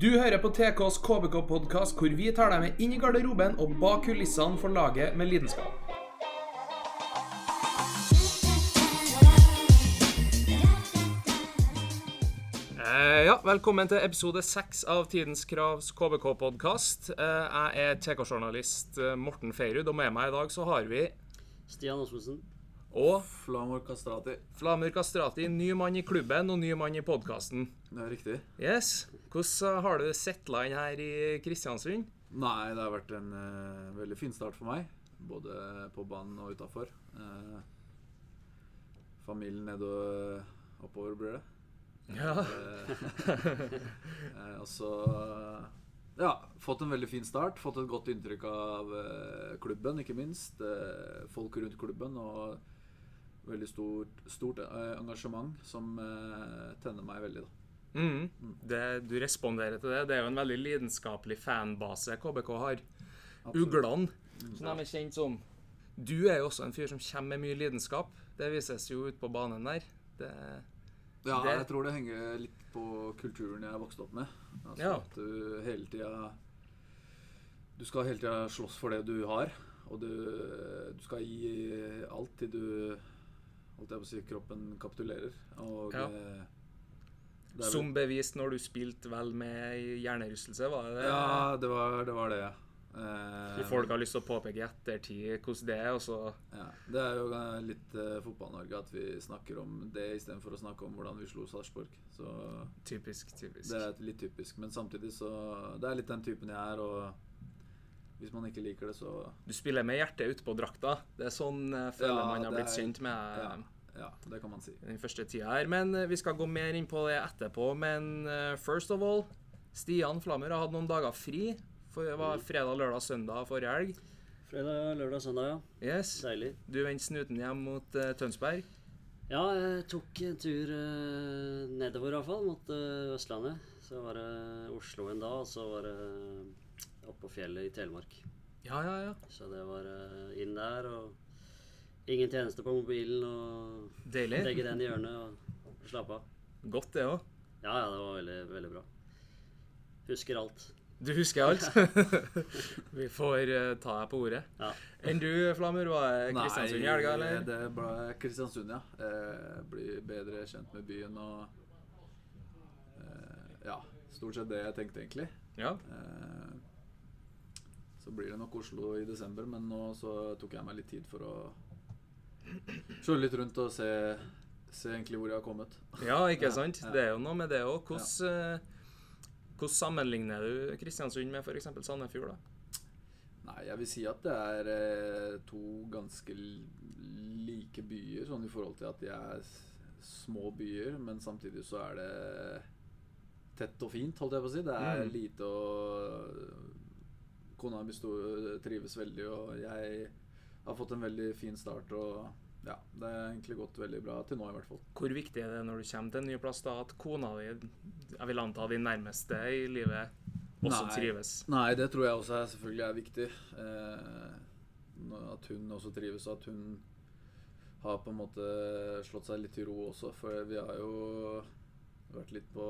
Du hører på TKs KBK-podkast, hvor vi tar deg med inn i garderoben og bak kulissene for laget med lidenskap. Eh, ja, velkommen til episode seks av Tidens Kravs KBK-podkast. Eh, jeg er TK-journalist eh, Morten Feirud, og med meg i dag så har vi Stian Osmosen. Og Flamur Kastrati. Flamur Kastrati, ny mann i klubben og ny mann i podkasten. Det er riktig. Yes. Hvordan har du settla inn her i Kristiansund? Nei, det har vært en uh, veldig fin start for meg. Både på banen og utafor. Uh, familien nede og oppover blir det. Ja. Eh, eh, og så Ja, fått en veldig fin start. Fått et godt inntrykk av eh, klubben, ikke minst. Eh, folk rundt klubben og veldig stort, stort eh, engasjement som eh, tenner meg veldig, da. Mm. Det, du responderer til det. Det er jo en veldig lidenskapelig fanbase KBK har. Uglene, som de er kjent som. Du er jo også en fyr som kommer med mye lidenskap. Det vises jo ute på banen der. Det, Ja, Det- jeg tror det henger litt på kulturen jeg vokste opp med. Altså Ja. At du hele tida Du skal hele tida slåss for det du har. Og du, du skal gi alt til du Holdt jeg på å si kroppen kapitulerer. Og Ja. eh, vel- som bevist når du spilte vel med hjernerystelse, var det det? Ja, det var det. Var det. Eh, Folk har lyst til å påpeke i ettertid hvordan det er, Også. ja, det er jo eh, litt eh, Fotball-Norge at vi snakker om det istedenfor å snakke om hvordan vi slo Sarpsborg. Typisk, typisk. Det er litt typisk, men samtidig så Det er litt den typen jeg er, og hvis man ikke liker det, så Du spiller med hjertet utpå drakta. Det er sånn jeg føler Ja, man har blitt er- kjent med Ja, ja det kan man si. den første tida her. Men eh, vi skal gå mer inn på det etterpå. Men eh, first of all, Stian Flammer har hatt noen dager fri. For det var fredag, lørdag, søndag forrige helg. Fredag, lørdag, søndag, ja. Yes. Deilig. Du vendte snuten hjem mot uh, Tønsberg. Ja, jeg tok en tur uh, nedover i hvert fall, mot uh, Østlandet. Så var det Oslo en dag, og så var det oppe på fjellet i Telemark. Ja, ja, ja. Så det var inn der, og ingen tjeneste på mobilen, og Deilig. legge den i hjørnet og slappe av. Godt, det òg. Ja, ja, det var veldig, veldig bra. Husker alt. Du husker alt? vi får uh, ta deg på ordet. Ja. Enn du, Flammer? Var det Kristiansund i helga, eller? det ble Kristiansund, ja. Eh, blir bedre kjent med byen og eh, Ja, stort sett det jeg tenkte, egentlig. Ja. Eh, så blir det nok Oslo i desember, men nå så tok jeg meg litt tid for å skjønne litt rundt og se, se egentlig hvor jeg har kommet. ja, ikke sant? ja. Det er jo noe med det òg. Hvordan, eh, hvordan sammenligner du Kristiansund med f.eks. Sandefjord? da? Nei, jeg vil si at det er eh, to ganske like byer, sånn i forhold til at de er små byer, men samtidig så er det tett og fint, holdt jeg på å si. Det er Mm. lite og Kona mi trives veldig, og jeg har fått en veldig fin start. Og ja, det har egentlig gått veldig bra til nå, i hvert fall. Hvor viktig er det når du kommer til en ny plass, da, at kona di, jeg vil anta de nærmeste i livet, også Nei. trives? Nei, det tror jeg også er, selvfølgelig er viktig. Eh, at hun også trives, og at hun har på en måte slått seg litt til ro også. For vi har jo vært litt på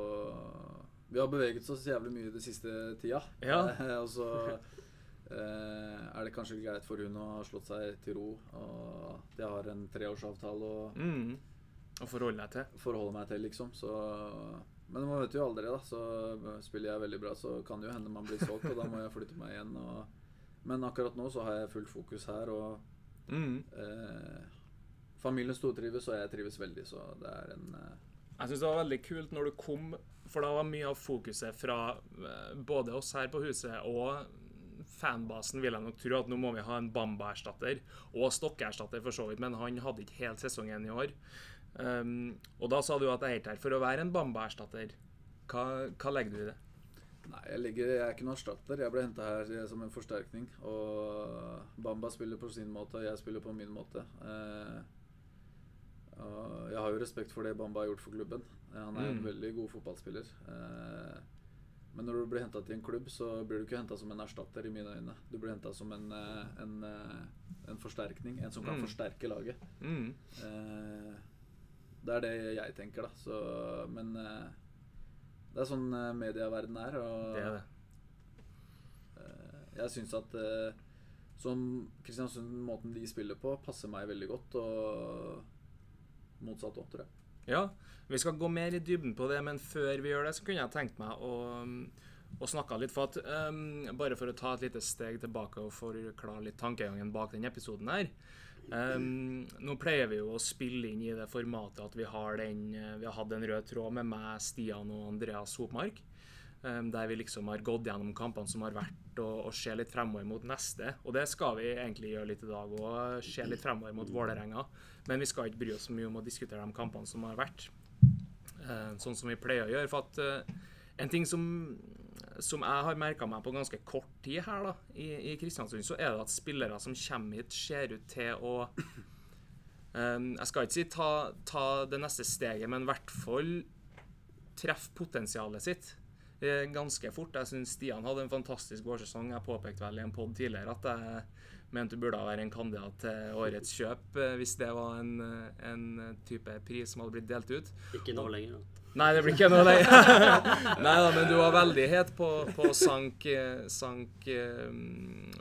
Vi har beveget oss jævlig mye den siste tida. Ja. Og så er det kanskje greit for hun å ha slått seg til ro. Og at jeg har en treårsavtale å Mm. Forholde meg til. forholde meg til, liksom. Så Men man vet jo aldri, da. Så spiller jeg veldig bra, så kan det jo hende man blir solgt, og da må jeg flytte meg igjen. Og, men akkurat nå så har jeg fullt fokus her, og Mm. eh, familien stortrives, og jeg trives veldig, så det er en eh, Jeg syns det var veldig kult når du kom, for da var mye av fokuset fra eh, både oss her på huset og fanbasen, vil jeg nok tro, at nå må vi ha en Bamba-erstatter, og Stokke-erstatter for så vidt, men han hadde ikke helt sesongen i år. Um, og da sa du at jeg er ikke her for å være en Bamba-erstatter. Hva, hva legger du i det? Nei, jeg, ligger, jeg er ikke noen erstatter. Jeg ble henta her som en forsterkning. Og Bamba spiller på sin måte, og jeg spiller på min måte. Uh, jeg har jo respekt for det Bamba har gjort for klubben. Eh, Han er en Mm. veldig god fotballspiller. Eh, men når du blir henta til en klubb, så blir du ikke henta som en erstatter, i mine øyne. Du blir henta som en, eh, en, eh, en forsterkning. En som kan Mm. forsterke laget. Mm. Eh, det er det jeg tenker, da. Så, men Det er sånn medieverdenen er. Og Det er det. eh, jeg syns at som Kristiansund, måten de spiller på, passer meg veldig godt. Og motsatt òg, tror jeg. Ja, vi skal gå mer i dybden på det, men før vi gjør det, så kunne jeg tenkt meg å, å snakke litt for at um, Bare for å ta et lite steg tilbake og forklare litt tankegangen bak den episoden her. Um, nå pleier vi jo å spille inn i det formatet at vi har, den, eh, vi har hatt en rød tråd med meg, Stian og Andreas Hopmark. Um, der vi liksom har gått gjennom kampene som har vært, og, og ser litt fremover mot neste. Og det skal vi egentlig gjøre litt i dag òg, se litt fremover mot Vålerenga. Men vi skal ikke bry oss så mye om å diskutere de kampene som har vært. Eh, sånn som vi pleier å gjøre. For at eh, en ting som, som jeg har merka meg på ganske kort tid her da, i, i Kristiansund, så er det at spillere som kommer hit, ser ut til å eh, Jeg skal ikke si ta, ta det neste steget, men i hvert fall treffe potensialet sitt ganske fort. Jeg syns Stian hadde en fantastisk vårsesong. Jeg påpekte vel i en pod tidligere at jeg mente du burde være en kandidat til årets kjøp eh, hvis det var en, eh, en type pris som hadde blitt delt ut. Ikke nå lenger, da. Nei, det blir ikke noe lenger. Nei da, men du var veldig het på, på sank, eh, sank eh,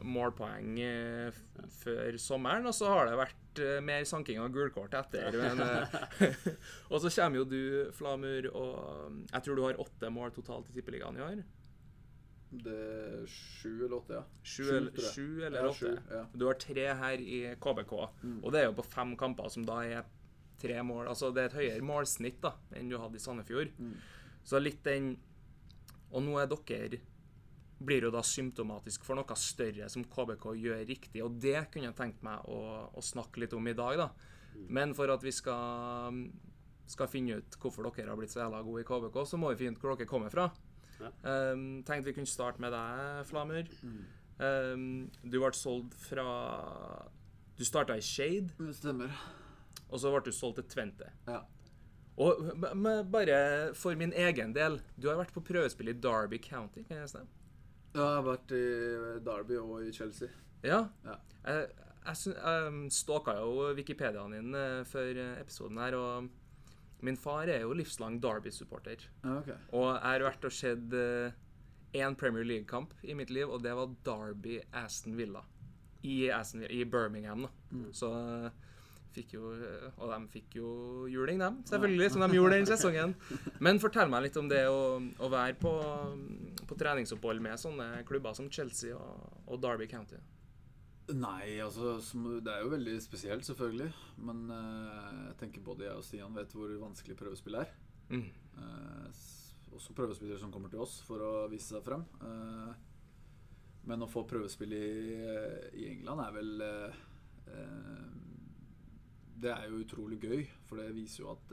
målpoeng eh, før sommeren, og så har det vært eh, mer sanking av gulkort etter. Men, eh, og så kommer jo du, Flamur, og jeg tror du har åtte mål totalt i Tippeligaen i år. Det er sju eller åtte, ja. Sju, Sju, eller, Ja, åtte. ja. Du har tre her i KBK, Mm. og det er jo på fem kamper, som da er tre mål. Altså det er et høyere målsnitt da, enn du hadde i Sandefjord. Mm. Så litt den Og nå er dere blir jo da symptomatisk for noe større som KBK gjør riktig, og det kunne jeg tenkt meg å, å snakke litt om i dag, da. Men for at vi skal, skal finne ut hvorfor dere har blitt så jævla gode i KBK, så må vi finne ut hvor dere kommer fra. Ja. Um, tenkte vi kunne starte med deg, Flamur. Um, du ble solgt fra Du starta i Shade, Det stemmer. og så ble du solgt til Tvente. Ja. Og bare for min egen del Du har vært på prøvespill i Derby County, kan jeg stemme? Jeg har vært i Derby og i Chelsea. Ja. Ja. Jeg, jeg, jeg um, stalka jo Wikipediaen din eh, før eh, episoden her, og min far er jo livslang Derby-supporter. Okay. Og jeg har vært og sett én Premier League-kamp i mitt liv, og det var Derby-Aston Villa. I, Aston Villa, I Birmingham, da. Mm. Så eh, fikk jo eh, Og de fikk jo juling, dem, selvfølgelig, som de gjorde den sesongen. Men fortell meg litt om det å, å være på, på treningsopphold med sånne klubber som Chelsea og, og Derby County. Nei, altså Det er jo veldig spesielt, selvfølgelig. Men uh, jeg tenker både jeg og Stian vet hvor vanskelig prøvespill er. Mm. Uh, også prøvespillere som kommer til oss for å vise seg frem. Uh, men å få prøvespill i, i England er vel Det er jo utrolig gøy, for det viser jo at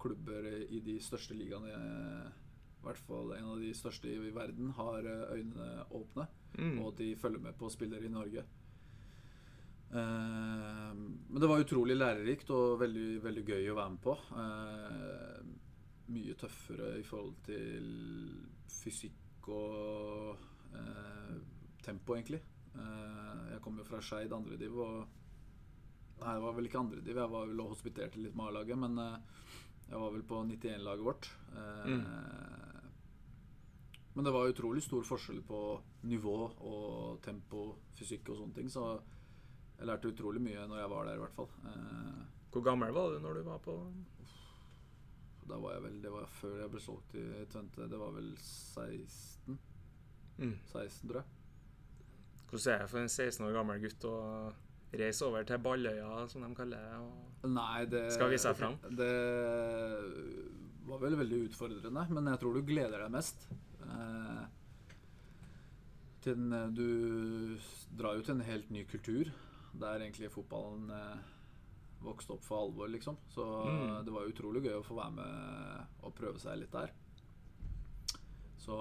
klubber i de største ligaene, i hvert fall en av de største i verden, har øynene åpne. Mm. Og de følger med på spillere i Norge. Eh, men det var utrolig lærerikt og veldig, veldig gøy å være med på. Eh, mye tøffere i forhold til fysikk og eh, tempo, egentlig. Eh, jeg kom jo fra Skeid andrediv og Nei, det var vel ikke andrediv, jeg var vel og hospiterte litt med A-laget, men eh, jeg var vel på 91-laget vårt. Eh, Men det var utrolig stor forskjell på nivå og tempo, fysikk og sånne ting, så jeg lærte utrolig mye når jeg var der, i hvert fall. Eh, Hvor gammel var du når du var på da var jeg vel Det var før jeg ble solgt i Tvente. Det var vel 16? mm. 16, tror jeg. Hvordan er det for en 16 år gammel gutt å reise over til Balløya, som de kaller det? Og Nei, det Skal vise seg fram? Det var vel veldig utfordrende, men jeg tror du gleder deg mest. Eh, til den, du drar jo til en helt ny kultur, der egentlig fotballen eh, vokste opp for alvor, liksom. Så Mm. det var utrolig gøy å få være med og prøve seg litt der. Så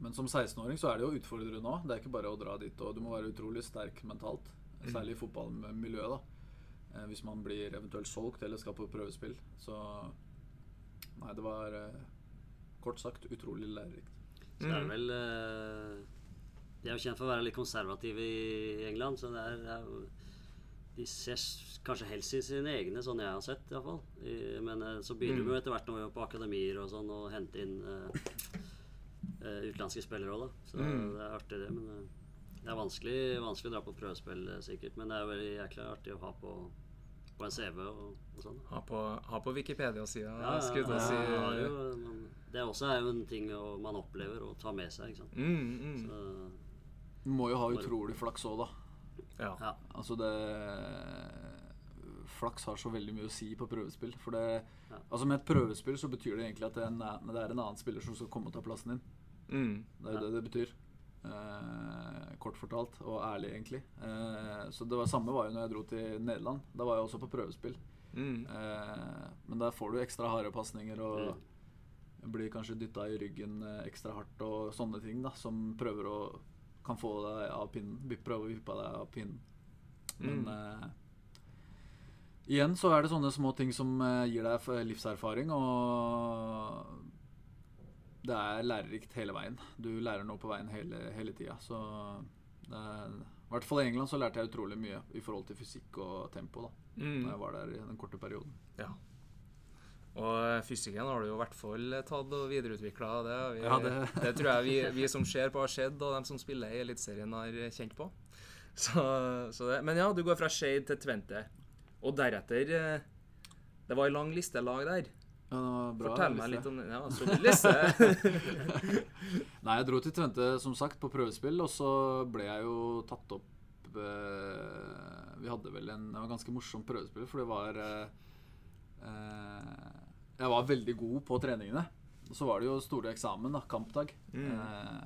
Men som 16-åring så er det jo utfordrende òg. Det er ikke bare å dra dit, og du må være utrolig sterk mentalt. Særlig i fotballmiljøet, da. Eh, hvis man blir eventuelt solgt eller skal på prøvespill. Så Nei, det var eh, kort sagt utrolig lærerikt. Så det er Mm. vel eh, De er jo kjent for å være litt konservative i England, så det er, jo de ser kanskje helst i sine egne, sånn jeg har sett iallfall. Men eh, så begynner Mm. vi jo etter hvert nå på akademier og sånn å hente inn eh, utenlandske spillere òg, da. Så Mm. det er artig, det. Men det er vanskelig, vanskelig å dra på prøvespill, sikkert. Men det er veldig jækla artig å ha på, på en CV og, og sånn. Ha på, ha på Wikipedia-sida, Ja, ja, skulle jeg å ja, si. ja, jo, men det også er jo en ting man opplever og tar med seg. ikke sant? Mm, mm. Så, Du må jo ha utrolig flaks òg, da. Ja. ja. Altså det Flaks har så veldig mye å si på prøvespill. For det Ja. Altså med et prøvespill så betyr det egentlig at det er en, det er en annen spiller som skal komme og ta plassen din. Mm. Det er jo det det betyr. Eh, kort fortalt, og ærlig, egentlig. Eh, så det var samme var jo når jeg dro til Nederland. Da var jeg også på prøvespill. Mm. Eh, men der får du ekstra harde pasninger og blir kanskje dytta i ryggen eh, ekstra hardt og sånne ting da, som prøver å kan få deg av pinnen. Prøve å vippe deg av pinnen. Men Mm. eh, igjen så er det sånne små ting som eh, gir deg livserfaring, og det er lærerikt hele veien. Du lærer noe på veien hele, hele tida. Så det er, i hvert fall i England så lærte jeg utrolig mye i forhold til fysikk og tempo da Mm. når jeg var der i den korte perioden. Ja. Og fysikken har du jo i hvert fall tatt og videreutvikla. Det, vi- Ja, det- det tror jeg vi, vi som ser på har sett, og de som spiller i Eliteserien har kjent på. Så, så det. Men ja, du går fra Shade til Twente. Og deretter eh, Det var ei lang listelag der. Ja, bra Fortell meg litt om den. Ja, solid liste. Nei, jeg dro til Tvente som sagt på prøvespill, og så ble jeg jo tatt opp eh, Vi hadde vel en det var ganske morsom prøvespill, for det var eh, eh, Jeg var veldig god på treningene. Og så var det jo store eksamen, da, kampdag. Mm. Eh,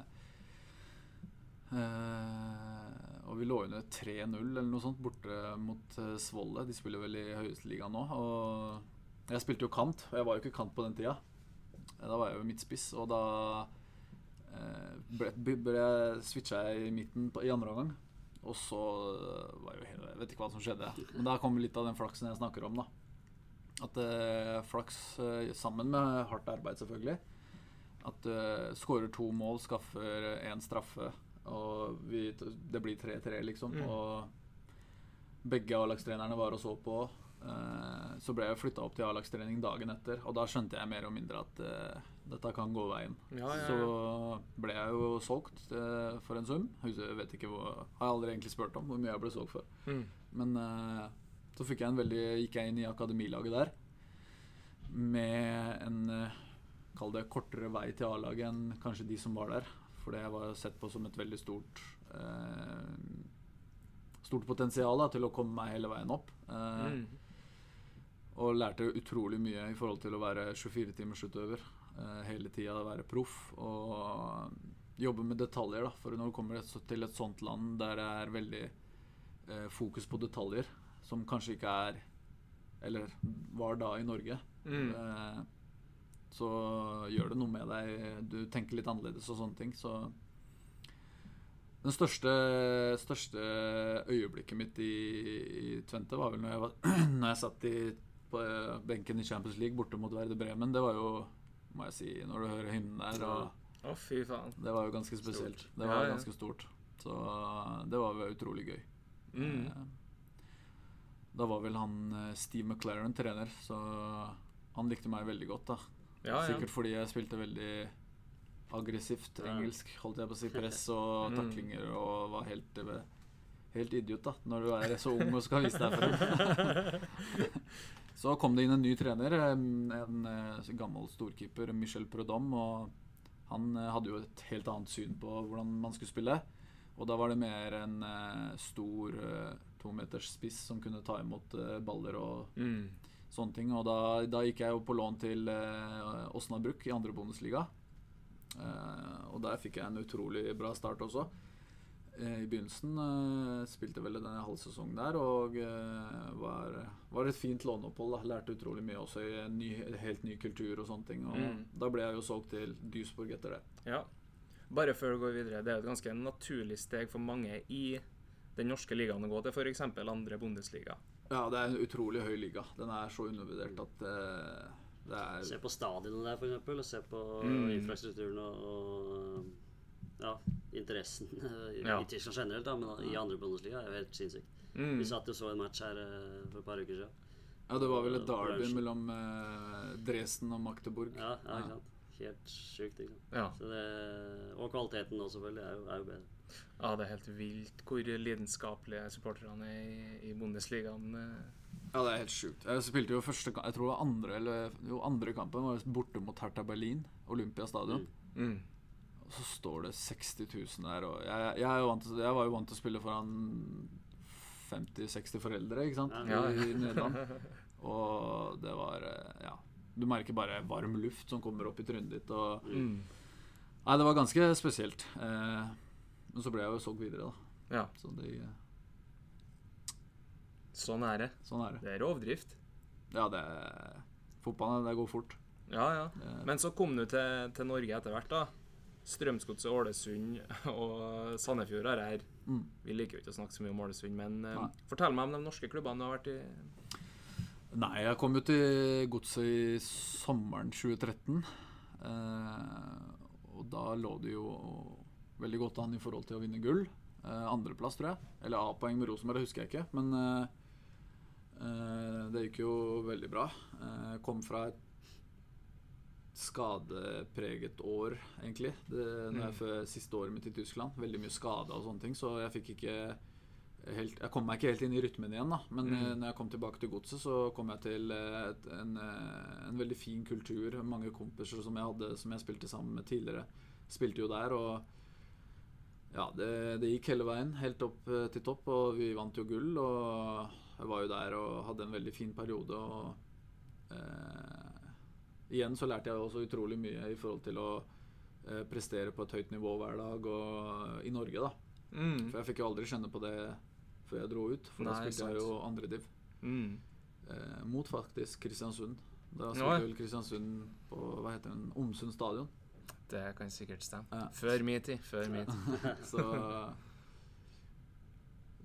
eh, og vi lå under 3-0 eller noe sånt borte mot uh, Svolle. De spiller vel i høyeste liga nå. Og jeg spilte jo kant, og jeg var jo ikke kant på den tida. Da var jeg jo midtspiss, og da eh, ble, ble, switcha jeg i midten på, i andre omgang. Og så eh, var jo hele Jeg vet ikke hva som skjedde. Men da kom litt av den flaksen jeg snakker om. da At eh, flaks eh, sammen med hardt arbeid, selvfølgelig. At uh, skårer to mål, skaffer én straffe, og vi, det blir 3-3, liksom. Mm. Og begge A-lagstrenerne var og så på. Eh, så ble jeg flytta opp til A-lagstrening dagen etter, og da skjønte jeg mer og mindre at uh, dette kan gå veien. Ja, ja, ja. Så ble jeg jo solgt uh, for en sum. Jeg vet ikke hvor, har jeg aldri egentlig spurt om hvor mye jeg ble solgt for. Mm. Men uh, så fikk jeg en veldig, gikk jeg inn i akademilaget der med en Kall det kortere vei til A-laget enn kanskje de som var der. For det var sett på som et veldig stort Stort potensial da, til å komme meg hele veien opp. Mm. Og lærte utrolig mye i forhold til å være 24-timersutøver eh, hele tida. Være proff og jobbe med detaljer. da For når du kommer til et sånt land der det er veldig eh, fokus på detaljer, som kanskje ikke er Eller var da i Norge, Mm. eh, så gjør det noe med deg. Du tenker litt annerledes og sånne ting. Så den største, største øyeblikket mitt i, i Tvente var vel når jeg, var, når jeg satt i, på eh, benken i Champions League borte mot Verde Bremen. Det var jo, må jeg si, når du hører hymnen der og Å, fy faen. Det var jo ganske spesielt. Stort. Det var ja. ganske stort. Så det var jo utrolig gøy. Mm. Eh, Da var vel han eh, Steve McLaren trener, så han likte meg veldig godt. da Ja, ja. Sikkert fordi jeg spilte veldig aggressivt engelsk, holdt jeg på å si. Press og Mm. taklinger og var helt, eh, helt idiot da når du er så ung og skal vise deg frem. så kom det inn en ny trener, en, eh, gammel storkeeper, Michel Prodom. Og han eh, hadde jo et helt annet syn på hvordan man skulle spille. Og da var det mer en eh, stor tometers spiss som kunne ta imot baller og Mm. sånne ting. Og da, da gikk jeg jo på lån til Osnabrück i andre Bundesliga. Eh, og der fikk jeg en utrolig bra start også. Eh, I begynnelsen eh, spilte vel en halv sesong der og eh, var, var et fint låneopphold. da. Lærte utrolig mye også i en ny, helt ny kultur og sånne ting. Og Mm. da ble jeg jo solgt til Duisburg etter det. Ja. Bare før du går videre, det er et ganske naturlig steg for mange i den norske ligaen å gå til f.eks. andre Bundesliga. Ja, det er en utrolig høy liga. Den er så undervurdert at det er Se på stadionet der, f.eks., og se på Mm. infrastrukturen og, og ja, interessen i, Ja. i Tyskland generelt, da, men i andre Bundesliga er jo helt sinnssykt. Mm. Vi satt jo så en match her eh, for et par uker siden. Ja, det var vel et derby mellom eh, Dresden og Magdeburg. Ja, ja, Ja. ikke sant. Helt sjukt, ikke sant. Ja. Så det, og kvaliteten også, selvfølgelig, er jo, er jo bedre. ja, det er helt vilt hvor lidenskapelige supporterne er i, i Bundesligaen. eh. Ja, det er helt sjukt. Jeg spilte jo første kamp Jeg tror det var andre eller jo, andre kampen var borte mot Hertha Berlin, Olympiastadion. Mm. Og så står det 60 000 der, og jeg, jeg, er jo vant til, jeg var jo vant til å spille foran 50-60 foreldre, ikke sant, Ja. i Nederland. Og det var eh, Ja. Du merker bare varm luft som kommer opp i trynet ditt. Og Mm. Nei, det var ganske spesielt. Eh, men så ble jeg jo solgt videre, da. Ja, Så det, sånn er det. sånn er det. Det er rovdrift. Ja, det Fotballen, det går fort. Ja, ja. Men så kom du til, til Norge etter hvert, da. Strømsgodset, Ålesund og Sandefjord er her. Mm. Vi liker jo ikke å snakke så mye om Ålesund, men eh, Nei. fortell meg om de norske klubbene du har vært i. Nei, jeg kom jo til Godset i sommeren 2013. Eh, og da lå det jo veldig godt an i forhold til å vinne gull. Eh, Andreplass, tror jeg. Eller A-poeng med Rosenborg, det husker jeg ikke. Men eh, eh, det gikk jo veldig bra. Eh, kom fra et skadepreget år, egentlig. Det, når jeg, Mm. før siste året mitt i Tyskland. Veldig mye skade og sånne ting, så jeg fikk ikke helt, jeg kom meg ikke helt inn i rytmen igjen, da. Men Mm. eh, når jeg kom tilbake til godset, så kom jeg til eh, et, en, eh, en veldig fin kultur. Mange kompiser som jeg hadde som jeg spilte sammen med tidligere, spilte jo der. Og ja, det, det gikk hele veien, helt opp til topp, og vi vant jo gull. Og jeg var jo der og hadde en veldig fin periode. og eh, Igjen så lærte jeg også utrolig mye i forhold til å eh, prestere på et høyt nivå hver dag og i Norge, da. Mm. For jeg fikk jo aldri kjenne på det før jeg dro ut, for da Nei, spilte jeg jo andre div. Mm. Eh, mot faktisk Kristiansund. Da spilte vel Kristiansund på hva heter den, Omsund stadion. Det kan sikkert stemme. Ja. Før min tid. Før min tid. Så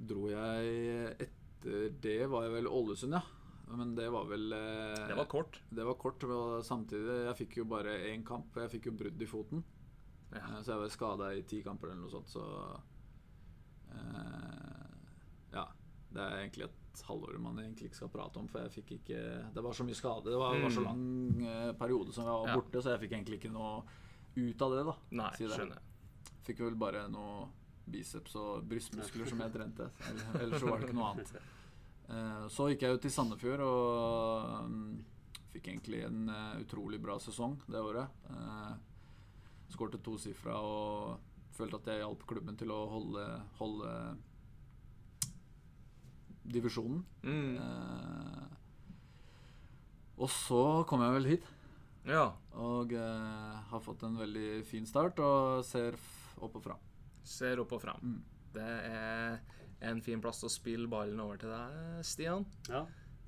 dro jeg etter det, var jeg vel Ålesund, ja. Men det var vel eh, Det var kort. det var kort, og samtidig Jeg fikk jo bare én kamp, jeg fikk jo brudd i foten. Ja. Eh, Så jeg var skada i ti kamper eller noe sånt, så eh, Ja. Det er egentlig et halvår man egentlig ikke skal prate om, for jeg fikk ikke Det var så mye skade. Det var, var så Mm. lang eh, periode som jeg var Ja. borte, så jeg fikk egentlig ikke noe ut av det, da. Nei, Si det. skjønner. Fikk vel bare noe biceps og brystmuskler som jeg trente. Ellers så var det ikke noe annet. Eh, Så gikk jeg jo til Sandefjord og mm, fikk egentlig en eh, utrolig bra sesong det året. Eh, Skårte tosifra og følte at jeg hjalp klubben til å holde, holde divisjonen. Mm. Og så kom jeg vel hit Ja. og har fått en veldig fin start og ser opp og fram. Ser opp og fram. Mm. Det er en fin plass å spille ballen over til deg, Stian. Ja.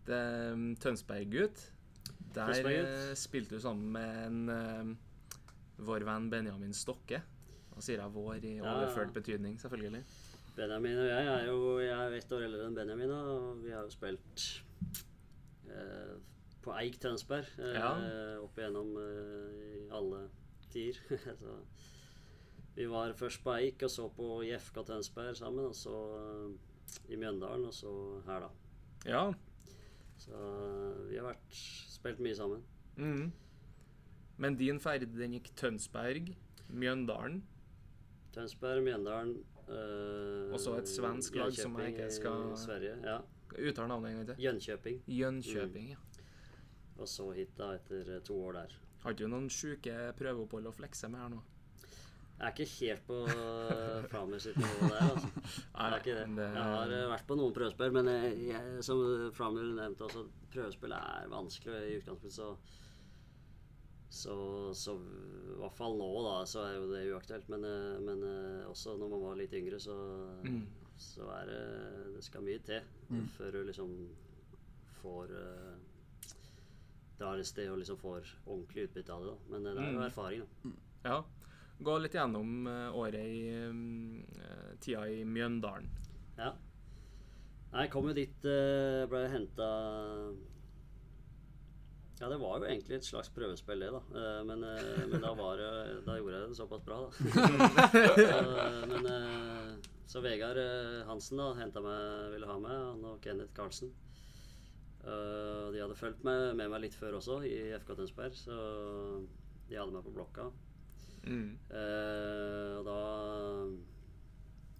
Det er um, Tønsberg-gutt. Der eh, spilte du sammen med en eh, vår venn Benjamin Stokke. Da sier jeg vår i Ja, ja. overført betydning, selvfølgelig. Benjamin og jeg er jo jeg er ett år eldre enn Benjamin, og vi har jo spilt eh, på Eik Tønsberg eh, Ja. opp igjennom eh, alle tider. vi var først på Eik, og så på IFK Tønsberg sammen, og så eh, i Mjøndalen, og så her, da. Ja. Så eh, vi har vært, spilt mye sammen. Mm. Men din ferd den gikk Tønsberg, Mjøndalen. Tønsberg, Mjøndalen eh, Og så et svensk lag som jeg ikke skal- Sverige, ja. uttale navnet en gang til. Jönköping. Jönköping, ja. Og så hit, da, etter to år der. Har du noen sjuke prøveopphold å flekse med her nå? Jeg er ikke helt på uh, sitt nivå der, altså. Jeg er ikke det. Jeg har eh, vært på noen prøvespill, men jeg, jeg, som Framer nevnte også, prøvespill er vanskelig i utgangspunktet, så så, så i hvert fall nå, da, så er jo det uaktuelt. Men, eh, men eh, også når man var litt yngre, så, Mm. så er det Det skal mye til Mm. før du liksom får Det drar et sted og liksom får ordentlig utbytte av det. da. Men eh, det er jo Mm. erfaring, da. Ja. Gå litt gjennom eh, året i eh, tida i Mjøndalen. Ja. Jeg kom jo dit uh, Ble henta Ja, det var jo egentlig et slags prøvespill, det, da. Eh, men, eh, men da, var, da gjorde jeg det såpass bra, da. Så, eh, men eh, så Vegard eh, Hansen da henta meg, ville ha meg, han og Kenneth Karlsen. Eh, de hadde fulgt med meg litt før også, i FK Tønsberg, så de hadde meg på blokka. Mm. Eh, og da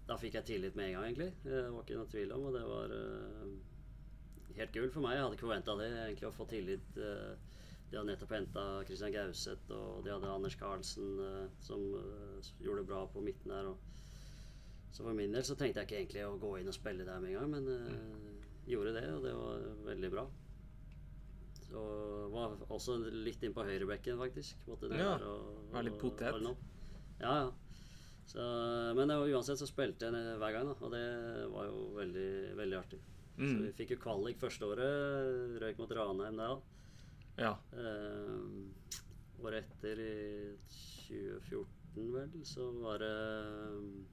Da fikk jeg tillit med en gang, egentlig. Det var ikke noe tvil om, og det var uh, helt gull for meg. Jeg hadde ikke forventa det, egentlig, å få tillit. Uh, de hadde nettopp henta Christian Gauseth, og de hadde Anders Karlsen, uh, som eh, gjorde det bra på midten der. Så for min del så tenkte jeg ikke egentlig å gå inn og spille der med en gang, men eh, gjorde det, og det var veldig bra. Så var også litt inn på høyrebekken, faktisk. Måtte Ja, og- var litt potet. Ja, ja. Så, men det var, uansett så spilte jeg hver gang, da, og det var jo veldig, veldig artig. Så Mm. vi fikk jo kvalik første året. Røyk mot Ranheim der. Ja. Eh, året etter, i 2014 vel, så var det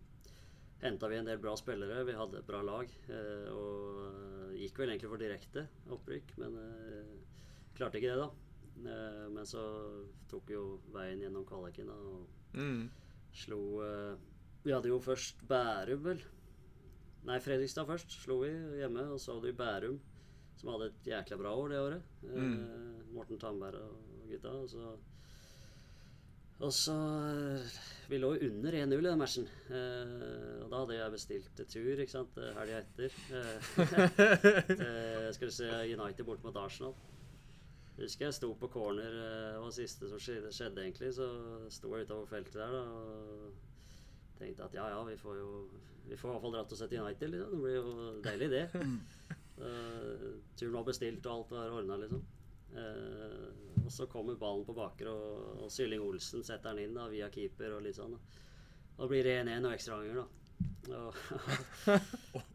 Henta vi en del bra spillere. Vi hadde et bra lag. eh, og gikk vel egentlig for direkte opprykk, men eh, klarte ikke det, da. Eh, men så tok vi jo veien gjennom kvaliken og Mm. slo eh, Vi hadde jo først Bærum, vel. Nei, Fredrikstad først slo vi hjemme. Og så hadde vi Bærum, som hadde et jækla bra år det året. Eh, Mm. Morten Tandberg og gutta. Og så Og så Vi lå under 1-0 i den matchen. Eh, og da hadde jeg bestilt tur ikke sant, helga etter. Eh, til, skal vi se United bort mot Arsenal. Husker jeg sto på corner, det var det siste som skjedde, skjedde egentlig. Så sto jeg utover feltet der da, og tenkte at ja ja, vi får jo Vi får i hvert fall dratt og sett United, liksom. Det blir jo deilig, det. Uh, turen var bestilt, og alt var ordna, liksom. Uh, og så kommer ballen på baker, og, og Sylling Olsen setter den inn da, via keeper og litt sånn. Da. det blir det 1-1 og ekstraomganger, da. Og,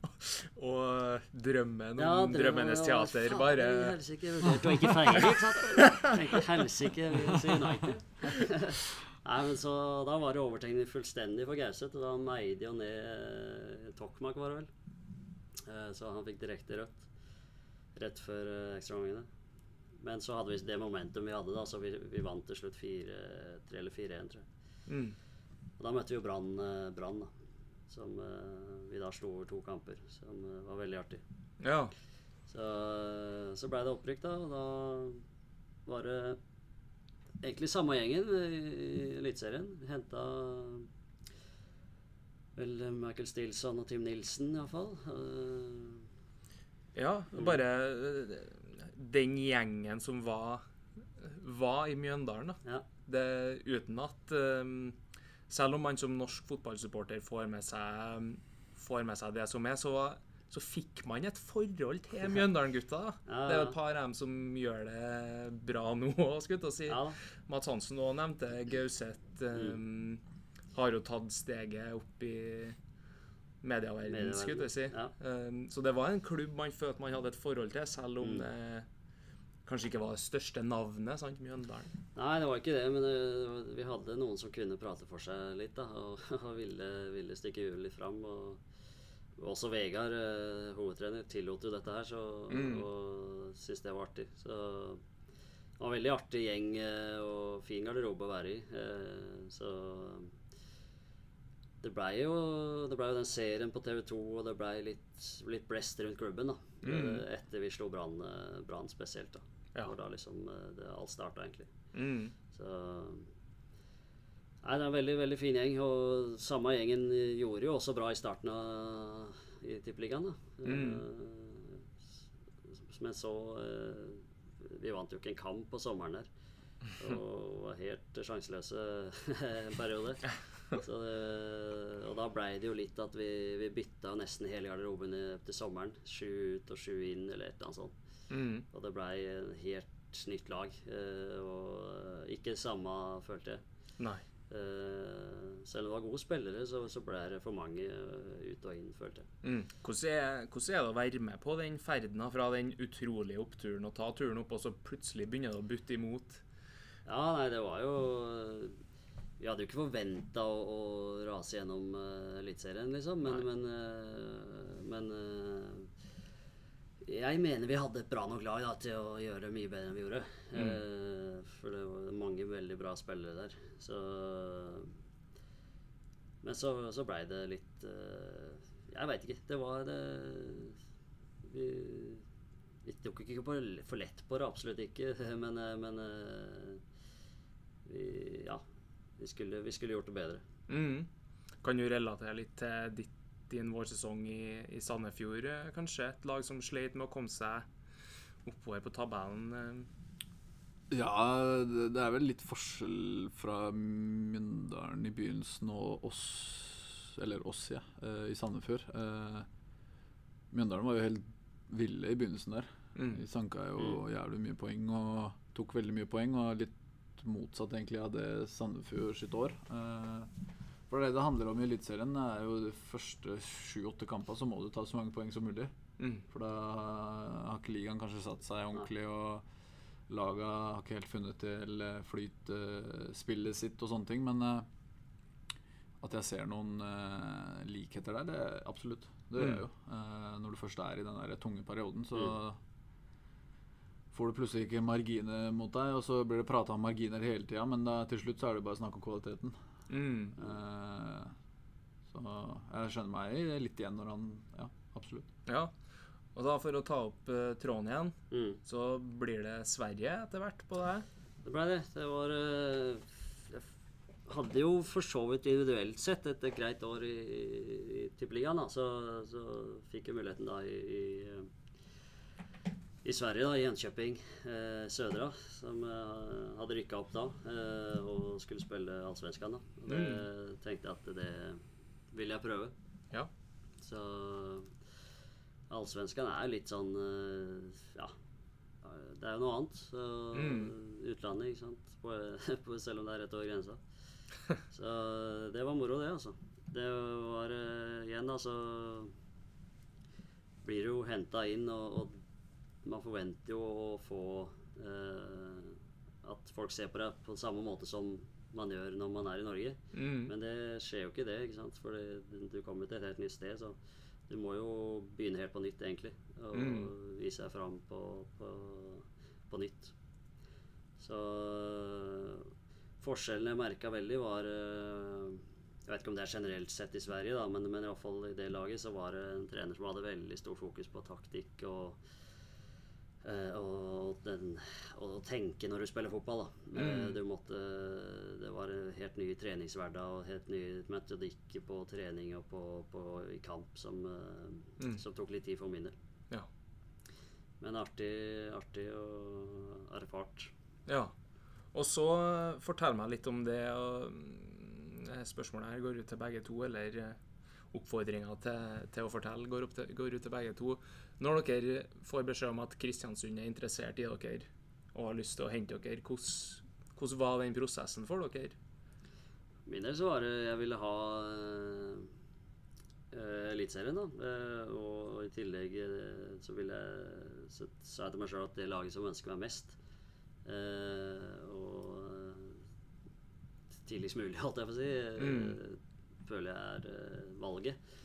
Og drømmen Ja, drømmen, Drømmenes teater ja, bare helsike, vurderte å ikke feire, ikke sant? Tenkte helsike, United. Nei, men så Da var det overtegning fullstendig for Gauseth, og da meide jo ned eh, Tokmak, var det vel. Eh, så han fikk direkte rødt rett før eh, ekstraomgangene. Men så hadde vi det momentum vi hadde, da, så vi, vi vant til slutt 4-3 eller 4-1, tror jeg. mm. Og da møtte vi jo Brann, Brann, da. Som eh, vi da slo over to kamper, som eh, var veldig artig. Ja. Så, så blei det opprykk, da. Og da var det egentlig samme gjengen i Eliteserien. Henta vel Michael Stilson og Tim Nilsen, iallfall. Ja, bare eh, den gjengen som var, var i Mjøndalen, da. ja. Det, uten at eh, Selv om man som norsk fotballsupporter får med seg, får med seg det som er, så, så fikk man et forhold til Mjøndalen-gutta. da. Ja, Det er jo et par av dem som gjør det bra nå, jeg si. ja. Mats Hansen òg nevnte Gauseth. Um, har jo tatt steget opp i medieverden, Medieverden, skulle jeg si. ja. Um, så det var en klubb man følte man hadde et forhold til, selv om Mm. det kanskje ikke var det største navnet. sant, Mjøndalen. Nei, det var ikke det, men det, vi hadde noen som kunne prate for seg litt, da. Og, og ville, ville stikke hjulet litt fram. Og også Vegard, eh, hovedtrener, tillot jo dette her, så, Mm. og syntes det var artig. Så det var en veldig artig gjeng eh, og fin garderobe å være i. eh, Så det blei jo, det ble jo den serien på TV2, og det blei litt, litt blest rundt klubben, da. Mm. Etter vi slo Brann Brann spesielt, da. Ja. Det var da liksom eh, det alt starta, egentlig. Mm. Så Nei, det er en veldig veldig fin gjeng. Og samme gjengen gjorde jo også bra i starten av i Tippeligaen. da. Mm. Eh, Men så eh, Vi vant jo ikke en kamp på sommeren der. Og var helt sjanseløse en periode. Så det, og da blei det jo litt at vi, vi bytta nesten hele garderoben til sommeren. Sju ut og sju inn, eller et eller annet sånt. Mm. Og det blei et helt nytt lag. eh, og ikke samme, følte jeg. Nei. Eh, selv om det var gode spillere, så, så ble det for mange eh, ut og inn, følte jeg. Mm. Hvordan, er, hvordan er det å være med på den ferden fra den utrolige oppturen og ta turen opp, og så plutselig begynner det å butte imot? Ja, nei, det var jo Vi hadde jo ikke forventa å, å rase gjennom uh, Eliteserien, liksom, men Men, uh, men eh, jeg mener vi hadde et bra nok lag da, til å gjøre det mye bedre enn vi gjorde. Eh, for det var mange veldig bra spillere der. Så Men så, så blei det litt uh, Jeg veit ikke. Det var det Vi, vi tok ikke på, for lett på det, absolutt ikke. Men, men vi Ja. Vi skulle, vi skulle gjort det bedre. Mm. Kan du relatere litt til ditt, din vårsesong i, i Sandefjord, eh, kanskje? Et lag som sleit med å komme seg oppover på tabellen. eh. Ja, det er vel litt forskjell fra Mjøndalen i begynnelsen og oss Eller oss, ja, eh, i Sandefjord. Mjøndalen var jo helt ville i begynnelsen der. Mm. De sanka jo jævlig mye poeng og tok veldig mye poeng. Og litt motsatt egentlig av det Sandefjord sitt år. Eh, for det det handler om i Eliteserien, er jo de første sju-åtte kampene så må du ta så mange poeng som mulig. Mm. For da har ikke ligaen kanskje satt seg ordentlig, og laga har ikke helt funnet til flytspillet flytespillet sitt og sånne ting. Men eh, at jeg ser noen eh, likheter der, det er absolutt. Det gjør jeg jo. Eh, når du først er i den der tunge perioden, så får du plutselig ikke marginer mot deg, og så blir det prata om marginer hele tida, men da, til slutt så er det bare snakk om kvaliteten. Mm. Eh, så jeg skjønner meg litt igjen når han Ja, absolutt. Ja. Og da for å ta opp uh, tråden igjen, Mm. så blir det Sverige etter hvert på det. her? Det blei det. Det var uh, Jeg hadde jo for så vidt individuelt sett et greit år i, i, i Tippeligaen, da. Så, så fikk jeg muligheten da i, i, i Sverige, da, i Enkjøping eh, Södra, som eh, hadde rykka opp da eh, og skulle spille Allsvenskan. da. Og det tenkte jeg at det ville jeg prøve. Ja. Så Allsvenskan er litt sånn eh, Ja. Det er jo noe annet. Så, Utlandet, ikke sant. På, på, selv om det er rett over grensa. Så det var moro, det, altså. Det var eh, Igjen, da, så blir du jo henta inn, og, og man forventer jo å få eh, At folk ser på deg på samme måte som man gjør når man er i Norge. Mm. Men det skjer jo ikke det, ikke sant? for du kommer til et helt nytt sted. Så du må jo begynne helt på nytt, egentlig. Og Mm. vise deg fram på, på, på nytt. Så forskjellen jeg merka veldig, var eh, Jeg vet ikke om det er generelt sett i Sverige, da, men, men i fall i det laget så var det en trener som hadde veldig stor fokus på taktikk og Eh, og, den, og tenke når du spiller fotball. Da. Eh, Mm. måtte, det var en helt ny treningshverdag og helt ny metodikk på trening og på, på, i kamp som, eh, Mm. som tok litt tid for min del. Ja. Men artig, artig og erfart. ja. Og så eh, fortell meg litt om det. mm, eh, Spørsmålet her går ut til begge to, eller eh, oppfordringa til, til å fortelle går, til, går ut til begge to. Når dere får beskjed om at Kristiansund er interessert i dere og har lyst til å hente dere, hvordan, hvordan var den prosessen for dere? Min del så var det jeg ville ha eh, Eliteserien, da. Uh, og i tillegg uh, så ville jeg Så sa jeg til meg sjøl at det laget som ønsker meg mest uh, Og tidligst mulig, holdt jeg på å si, mm. føler jeg er valget.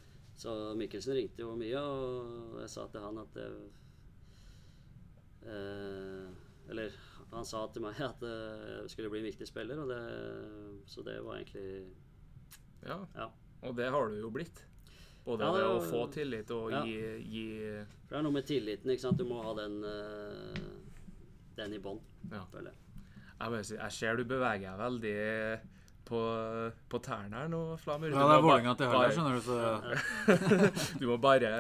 Så Mikkelsen ringte jo mye, og jeg sa til han at jeg eh, Eller han sa til meg at eh, jeg skulle bli en viktig spiller, og det, så det var egentlig Ja. Ja. Og det har du jo blitt. Både Ja, det å få tillit og Ja. gi, gi For det er noe med tilliten, ikke sant. Du må ha den, eh, den i bånn, Ja. føler jeg. Jeg, si, jeg ser du beveger deg veldig på, på tærne her nå, Flamur. Ja, det er Vålerenga til høyre, skjønner du, så Du må bare,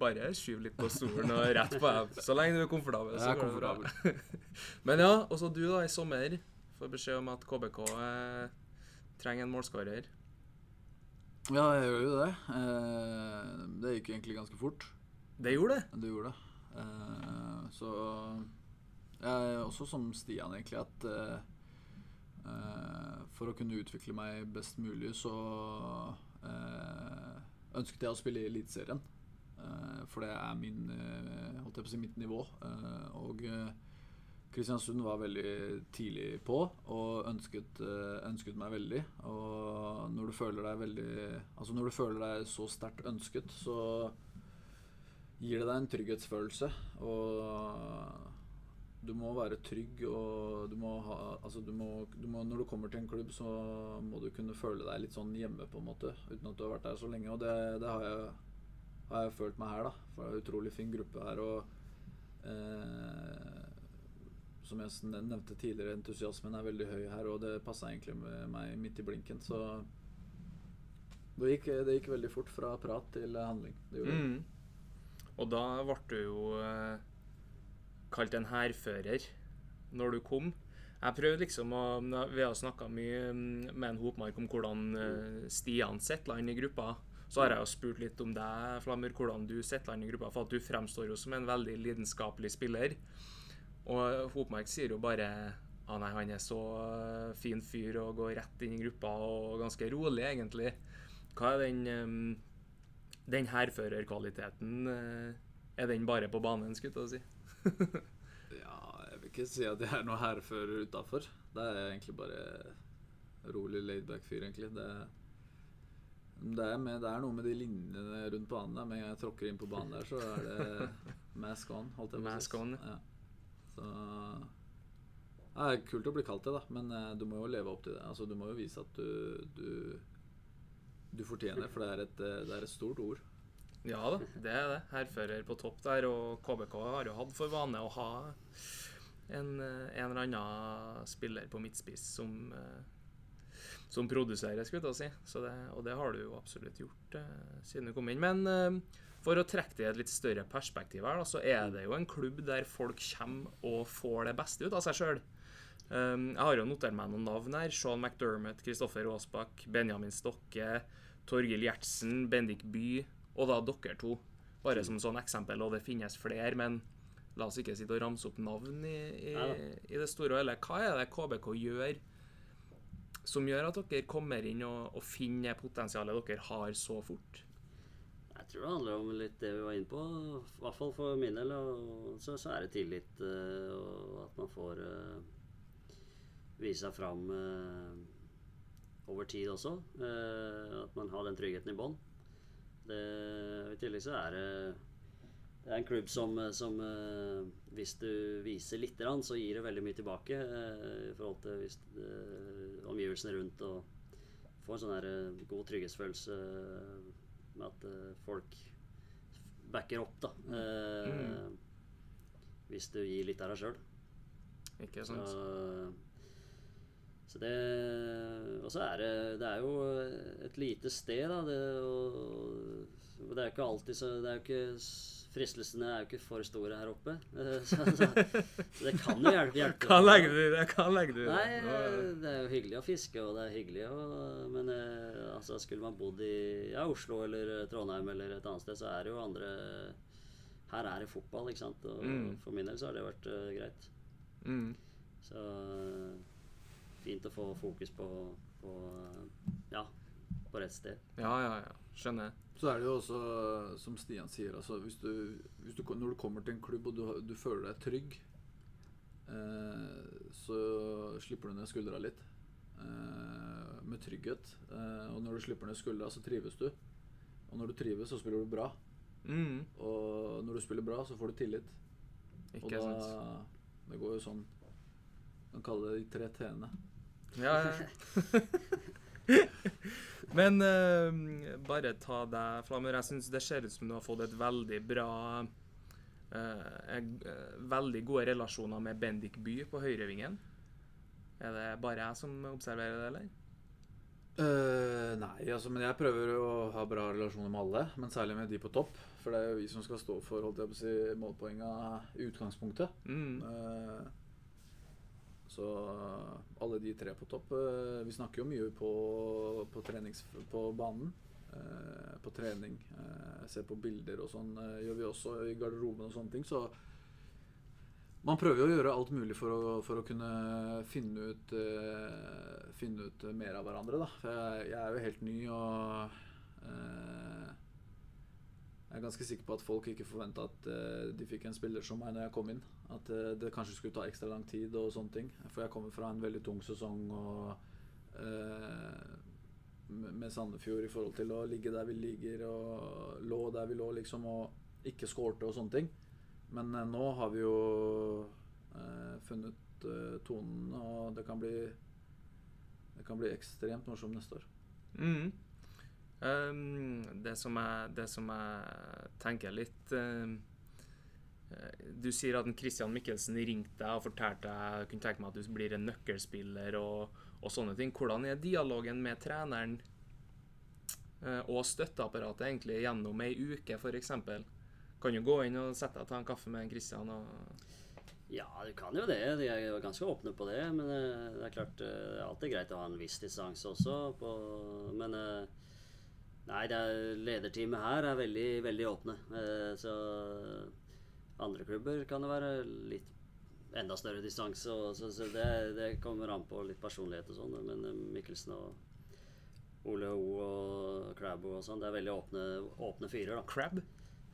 bare skyve litt på stolen og rett på app. Så lenge du er komfortabel. Jeg så er går det bra. komfortabel. Men ja, også du da, i sommer får beskjed om at KBK eh, trenger en målskårer. Ja, jeg gjør jo det. Eh, det gikk egentlig ganske fort. Det gjorde det. Det gjorde det. Eh, så jeg er også som Stian, egentlig, at eh, for å kunne utvikle meg best mulig, så eh, ønsket jeg å spille i Eliteserien. Eh, for det er min, eh, holdt jeg på å si, mitt nivå. Eh, og eh, Kristiansund var veldig tidlig på og ønsket, eh, ønsket meg veldig. Og når du føler deg veldig Altså når du føler deg så sterkt ønsket, så gir det deg en trygghetsfølelse. Og du må være trygg, og du må ha Altså, du må, du må Når du kommer til en klubb, så må du kunne føle deg litt sånn hjemme, på en måte, uten at du har vært der så lenge. Og det, det har, jeg, har jeg følt meg her, da. For det er en utrolig fin gruppe her, og eh, Som jeg nevnte tidligere, entusiasmen er veldig høy her, og det passa egentlig med meg midt i blinken, så det gikk, det gikk veldig fort fra prat til handling. Det gjorde det. Mm. Og da ble du jo eh, kalt en hærfører når du kom. Jeg prøvde liksom å Vi har snakka mye mm, med en Hopmark om hvordan eh, Stian settla inn i gruppa. Så har jeg jo spurt litt om deg, Flammer, hvordan du settla inn i gruppa. For at du fremstår jo som en veldig lidenskapelig spiller. Og Hopmark sier jo bare ah, nei, han er så eh, fin fyr og går rett inn i gruppa og ganske rolig, egentlig. Hva er den um, den hærførerkvaliteten uh, Er den bare på banen, skulle jeg si? Ja, jeg vil ikke si at jeg er noe hærfører utafor. Det er egentlig bare rolig laidback fyr, egentlig. Det, det, er med, det, er noe med de linjene rundt banen. Med en gang jeg tråkker inn på banen der, så er det mask on. Holdt jeg mask on. Ja. Så det er kult å bli kalt det, da, men uh, du må jo leve opp til det. Altså, du må jo vise at du, du du fortjener, for det er, et, eh, det er et stort ord. Ja da, det er det. Hærfører på topp der. Og KBK har jo hatt for vane å ha en, eh, en eller annen spiller på midtspiss som, eh, som produserer, skulle jeg si. Det, og det har du jo absolutt gjort eh, siden du kom inn. Men eh, for å trekke det i et litt større perspektiv her, da, så er det jo en klubb der folk kommer og får det beste ut av seg sjøl. Um, jeg har jo notert meg noen navn her. Sean McDermott, Kristoffer Aasbakk, Benjamin Stokke. Torgill Gjertsen, Bendik By og da dere to. Bare som sånn eksempel, og det finnes flere, men la oss ikke sitte og ramse opp navn i, i, i det store og hele. Hva er det KBK gjør som gjør at dere kommer inn og, og finner potensialet dere har så fort? Jeg tror det handler om litt det vi var inne på. I hvert fall for min del. Og så, så er det tillit, eh, og at man får uh, vise seg fram uh, over tid også. Uh, at man har den tryggheten i bånn. I tillegg så er det det er en klubb som, som eh, hvis du viser litt, så gir det veldig mye tilbake eh, i forhold til hvis, omgivelsene rundt. Og får en sånn god trygghetsfølelse med at folk backer opp, da. Mm. Hvis du gir litt av deg sjøl. Ikke sant. Så, så det Og så er det Det er jo et lite sted, da. Det, og, det er jo ikke alltid så Det er jo ikke Fristelsene er jo ikke for store her oppe. Så, så, så det kan jo hjelpe. hjelpe. Kan legge du det? kan legge du Nei, det er jo hyggelig å fiske, og det er hyggelig å Men eh, altså, skulle man bodd i ja, Oslo eller Trondheim eller et annet sted, så er det jo andre Her er det fotball, ikke sant. Og mm. for min del så har det vært uh, greit. Mm. Så fint å få fokus på, på ja, på rett sted. Ja, ja, ja. Skjønner. Så er det jo også, som Stian sier, altså hvis du, hvis du, når du kommer til en klubb og du, du føler deg trygg, eh, så slipper du ned skuldra litt. Eh, med trygghet. Eh, og når du slipper ned skuldra, så trives du. Og når du trives, så spiller du bra. Mm. Og når du spiller bra, så får du tillit. Ikke og da, sant. Det går jo sånn Man kaller det de tre t-ene. Ja, ja. Men uh, bare ta deg, Flammer. Jeg syns det ser ut som du har fått et veldig bra uh, Veldig gode relasjoner med Bendik By på høyrevingen. Er det bare jeg som observerer det, eller? Uh, nei, altså, men jeg prøver å ha bra relasjoner med alle. Men særlig med de på topp. For det er jo vi som skal stå for holdt jeg på å si, målpoenga i utgangspunktet. Mm. Uh, så alle de tre på topp eh, Vi snakker jo mye på, på, på banen. Eh, på trening. Se på bilder og sånn gjør vi også i garderoben og sånne ting. Så man prøver jo å gjøre alt mulig for å, for å kunne finne ut, finne ut mer av hverandre. Da. For jeg, jeg er jo helt ny og jeg er ganske sikker på at folk ikke forventa at uh, de fikk en spiller som meg når jeg kom inn. At uh, det kanskje skulle ta ekstra lang tid og sånne ting. For jeg kommer fra en veldig tung sesong og uh, med Sandefjord i forhold til å ligge der vi ligger og lå der vi lå, liksom, og ikke skårte og sånne ting. Men nå har vi jo funnet eh, tonen, og det kan bli Det kan bli ekstremt morsomt neste år. Mm. Um, det, som jeg, det som jeg tenker litt um, eh, Du sier at Christian Mikkelsen ringte deg og fortalte deg kunne tenke meg at du blir en nøkkelspiller og, og sånne ting. Hvordan er dialogen med treneren eh, og støtteapparatet egentlig gjennom ei uke, f.eks.? Kan du gå inn og sette deg og ta en kaffe med Christian? Ja, du kan jo det. De er jo ganske åpne på det. Men eh, det er klart det er alltid greit å ha en viss distanse også. På, men nei, det er, lederteamet her er veldig, veldig åpne. Eh, så andre klubber kan det være litt enda større distanse. og Så, så det, det kommer an på litt personlighet og sånn. Men eh, Mikkelsen og Ole Ho og Crabbo og sånn, det er veldig åpne, åpne fyrer, da. Crab?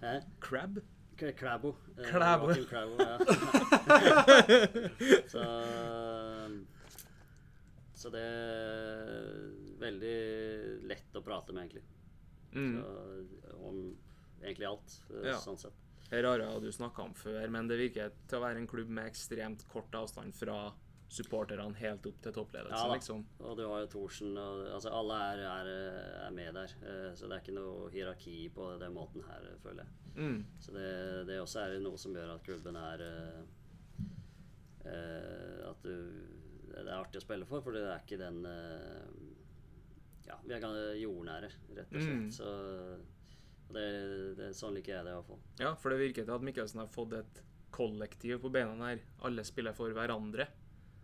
Hæ? Crab? Krabbo. Krabbo. Eh, Crabbo. Ja. så Så det er veldig lett å prate med, egentlig. Mm. Så, om egentlig alt, eh, Ja. sånn sett. Herrara har du snakka om før, men det virker til å være en klubb med ekstremt kort avstand fra supporterne helt opp til toppledelsen, Ja liksom. Og du har jo Thorsen og Altså, alle er, er, er med der. eh, Så det er ikke noe hierarki på den måten her, føler jeg. Mm. Så det, det også er noe som gjør at klubben er eh, eh, At du, det er artig å spille for, for det er ikke den eh, Ja, vi er jordnære, rett og slett. Mm. Så det, det, sånn liker jeg det iallfall. Ja, for det virker til at Mikkelsen har fått et kollektiv på beina her. Alle spiller for hverandre.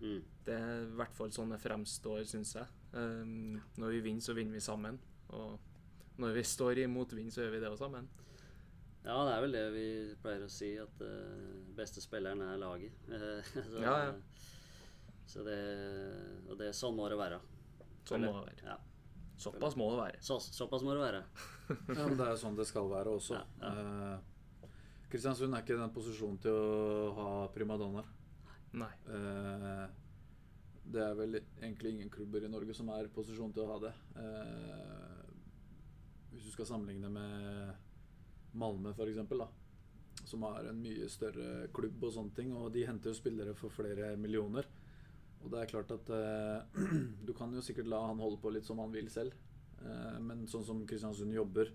Mm. Det er i hvert fall sånn det fremstår, syns jeg. Um, når vi vinner, så vinner vi sammen. Og når vi står i motvind, så gjør vi det også sammen. Ja, det er vel det vi pleier å si, at uh, beste spilleren er laget. så, Ja, ja. så det Og det, sånn må det være. Sånn må det være. Ja. Såpass må det være. Så, såpass må det være. Ja, men Det er jo sånn det skal være også. Ja, ja. Eh, Kristiansund er ikke i den posisjonen til å ha primadonnaer. Nei. Eh, det er vel egentlig ingen klubber i Norge som er i posisjon til å ha det. Eh, hvis du skal sammenligne med Malmö, f.eks.. Som har en mye større klubb og sånne ting. Og de henter jo spillere for flere millioner. Og det er klart at eh, du kan jo sikkert la han holde på litt som han vil selv. Eh, men sånn som Kristiansund jobber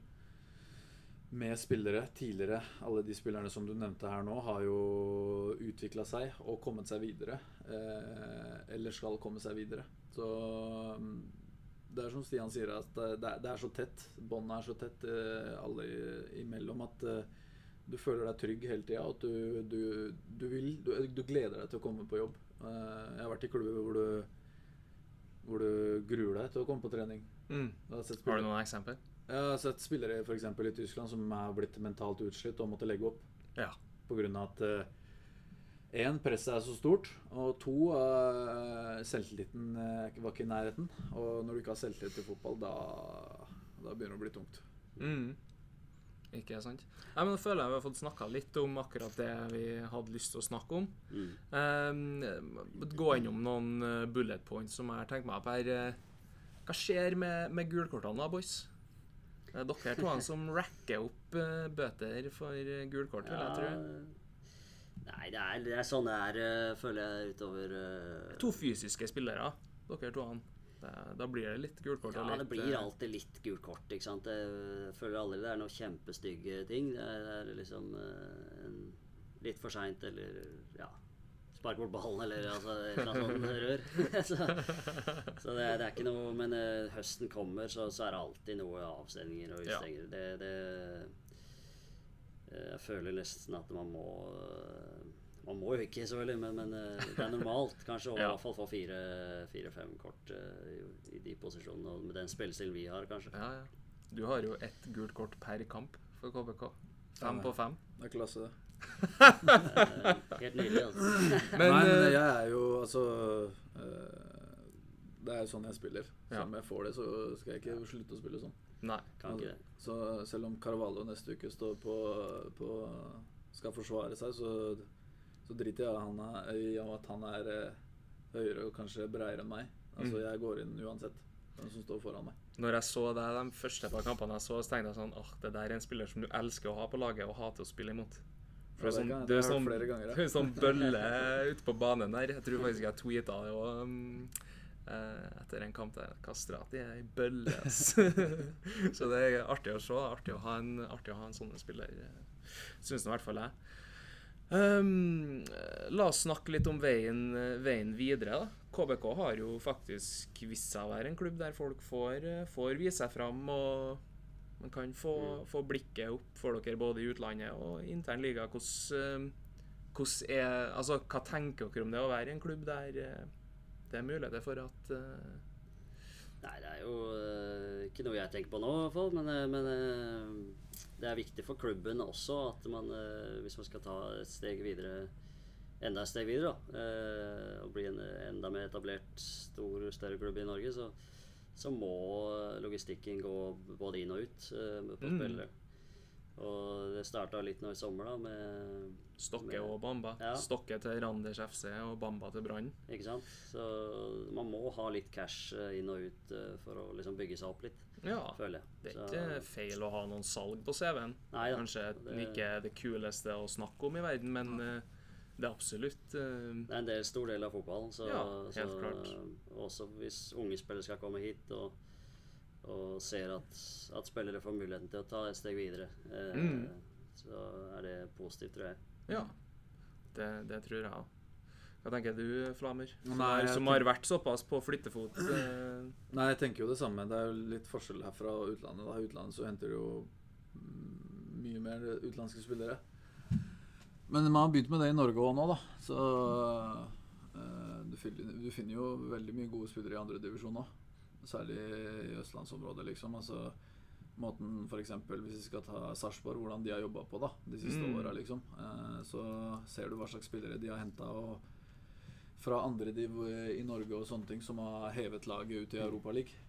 med spillere tidligere, alle de spillerne som du nevnte her nå, har jo utvikla seg og kommet seg videre. Eh, eller skal komme seg videre. Så mm, det er som Stian sier, at det er, det er så tett. Båndet er så tett eh, alle imellom at eh, du føler deg trygg hele tida. At du, du, du vil du, du gleder deg til å komme på jobb. Eh, jeg har vært i klubber hvor du hvor du gruer deg til å komme på trening. Mm. Har, Har du noen eksempler? jeg har sett spillere for eksempel i Tyskland som er blitt mentalt utslitt og måtte legge opp Ja. av at én, presset er så stort, og to, eh, selvtilliten eh, var ikke i nærheten. Og når du ikke har selvtillit i fotball, da, da begynner det å bli tungt. Mm. Ikke sant? Nei, men Da føler jeg vi har fått snakka litt om akkurat det vi hadde lyst til å snakke om. Mm. Um, gå innom noen eh, bullet points som jeg har tenkt meg opp her. Eh, Hva skjer med, med gulkortene da, boys? Det er dere to som racker opp eh, bøter for uh, gulkort, vil jeg tro. Nei, det er, det er sånn det er, eh, føler jeg, utover eh, To fysiske spillere, dere to. Det, da blir det litt gult kort. Ja, det blir eh, alltid litt gult kort. ikke sant? Jeg føler aldri det er noen kjempestygge ting. Det er, det er liksom eh, en, litt for seint eller ja, spark bort ballen eller altså, annet sånt rør. så så det, det er ikke noe Men uh, høsten kommer, så, så er det alltid noe avstemninger og Ja. Det, det eh, Jeg føler nesten at man må eh, Man må jo ikke, selvfølgelig, men, men eh, det er normalt kanskje å i hvert fall få fire- fire-fem kort eh, i, i de posisjonene. Og med den spillestilen vi har, kanskje. Ja, ja. Du har jo ett gult kort per kamp for KBK. Fem Ja, på fem. Det er klasse, det. Helt nydelig. altså. Men, Nei, men eh, jeg er jo altså Det er jo sånn jeg spiller. Så Ja. om jeg får det, så skal jeg ikke slutte å spille sånn. Nei. Kan ikke det. Så selv om Carvalho neste uke står på, på skal forsvare seg, så, så driter jeg i at han er eh, høyere og kanskje bredere enn meg. Altså Mm. Jeg går inn uansett. Hvem som står foran meg. Når jeg så deg de første par kampene jeg så, så tenkte jeg sånn åh, det der er en spiller som du elsker å ha på laget og hater å spille imot. For Ja, sånn, kan- det er sånn, ganger, ja. sånn bølle ute på banen der. Jeg tror faktisk jeg tweeta det òg. Um, eh, etter en kamp der Kastrati er ei bølle, ass. Så det er artig å se. Artig å ha en, artig å ha en sånn spiller. Syns i hvert fall jeg. Um, la oss snakke litt om veien, veien videre. da. KBK har jo faktisk vist seg å være en klubb der folk får, får vise seg fram. og man kan få, få blikket opp for dere både i utlandet og intern liga. Hvordan, eh, hvordan er, altså, hva tenker dere om det å være i en klubb der eh, det er muligheter for at uh... Nei, det er jo eh, ikke noe jeg tenker på nå, i hvert fall. Men, men det er viktig for klubben også at man, eh, hvis man skal ta et steg videre Enda et steg videre, da, eh, og bli en enda mer etablert, stor, større klubb i Norge, så, så må logistikken gå både inn og ut eh, på Mm. spillere. Og det starta litt nå i sommer, da, med Stokke med- og Bamba? Ja. Stokke til Randers FC og Bamba til Brann? Ikke sant? Så man må ha litt cash inn og ut for å liksom bygge seg opp litt, Ja. føler jeg. Det er Så- ikke feil å ha noen salg på CV-en. Kanskje det- ikke det kuleste å snakke om i verden, men eh, det er absolutt uh, Det er en del, stor del av fotballen. Så, Ja, helt så, klart. Også hvis unge spillere skal komme hit og, og ser at, at spillere får muligheten til å ta et steg videre, eh, Mm. så er det positivt, tror jeg. Ja. Det, det tror jeg òg. Hva tenker du, Flamer? Som, Nei, har, som har vært såpass på flyttefot? eh, Nei, jeg tenker jo det samme. Det er jo litt forskjell her fra utlandet. Da. I utlandet så henter du jo mye mer utenlandske spillere. Men man har begynt med det i Norge òg nå, da. Så eh, du, finner, du finner jo veldig mye gode spillere i andredivisjon òg. Særlig i østlandsområdet, liksom. Altså måten eksempel, Hvis vi skal ta Sarpsborg, hvordan de har jobba på da, de siste Mm. åra, liksom. Eh, så ser du hva slags spillere de har henta. Og fra andre div i Norge og sånne ting som har hevet laget ut i Europaligaen.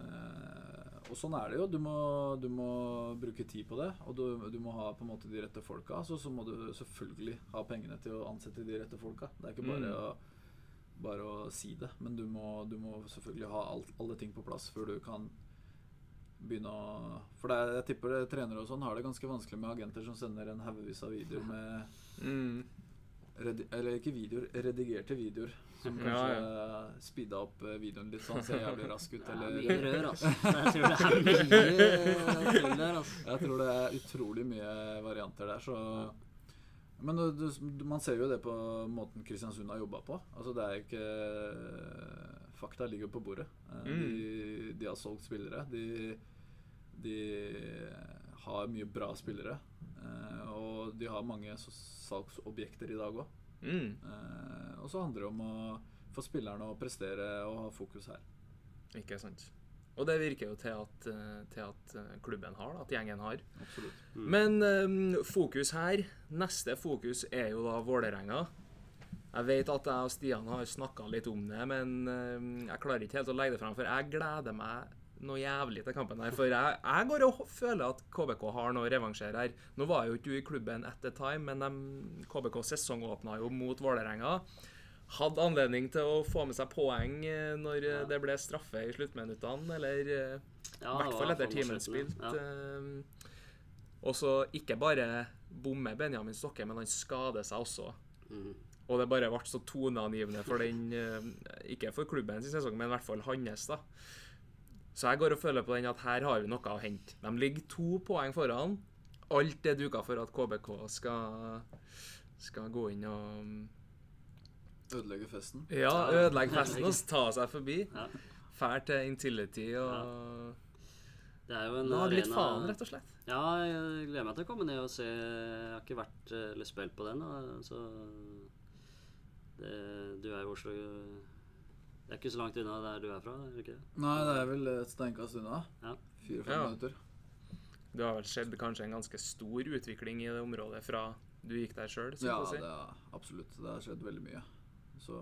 Eh, og sånn er det jo. Du må, du må bruke tid på det, og du, du må ha på en måte de rette folka. Så, så må du selvfølgelig ha pengene til å ansette de rette folka. Det er ikke bare, Mm. å, bare å si det, men du må, du må selvfølgelig ha alt, alle ting på plass før du kan begynne å For det er, jeg tipper trenere og sånn har det ganske vanskelig med agenter som sender en haugevis av videoer med mm. Redi eller ikke videoer, redigerte videoer. Som Ja, ja. speeda opp eh, videoen litt sånn, ser jævlig rask ut. Er Eller mye rør, altså. Jeg tror det er mye tull der, altså. Jeg tror det er utrolig mye varianter der, så Men du, du, man ser jo det på måten Kristiansund har jobba på. Altså det er ikke Fakta ligger på bordet. Eh, De, de har solgt spillere. De, de har mye bra spillere. eh, Og de har mange så- salgsobjekter i dag òg. Mm. Eh, og så handler det om å få spillerne å prestere og ha fokus her. Ikke sant. Og det virker jo til at, eh, til at klubben har, at gjengen har. Absolutt. Men um, fokus her Neste fokus er jo da Vålerenga. Jeg vet at jeg og Stian har snakka litt om det, men um, jeg klarer ikke helt å legge det fram. For jeg gleder meg noe jævlig til kampen her. For jeg, jeg går og føler at KBK har noe å revansjere her. Nå var jo ikke du i klubben at the time, men de, KBK sesongåpna jo mot Vålerenga. Hadde anledning til å få med seg poeng eh, når eh, Ja. det ble straffe i sluttminuttene, eller ja, i hvert fall etter timen spilt. ja. eh, og så ikke bare bommer Benjamin Stokke, men han skader seg også. Mm. Og det bare ble så toneangivende for den eh, Ikke for klubben sin sesong, men i hvert fall hans. da. Så jeg går og føler på den at her har vi noe å hente. De ligger to poeng foran. Alt er duka for at KBK skal, skal gå inn og Ødelegge festen. ja, ødelegge festen og ta seg forbi. Ja. Fær til Intility og Det er jo en Lag litt arena- faen, rett og slett. Ja, jeg gleder meg til å komme ned og se. Jeg har ikke vært eh, eller spilt på den, så det, Du er i Oslo Det er ikke så langt unna der du er fra? er det ikke det? Nei, det er vel et steinkast unna. Ja. Fire-fem Ja. minutter. Det har vel skjedd kanskje en ganske stor utvikling i det området fra du gikk der sjøl? Ja, si. det er, absolutt. Det har skjedd veldig mye. Så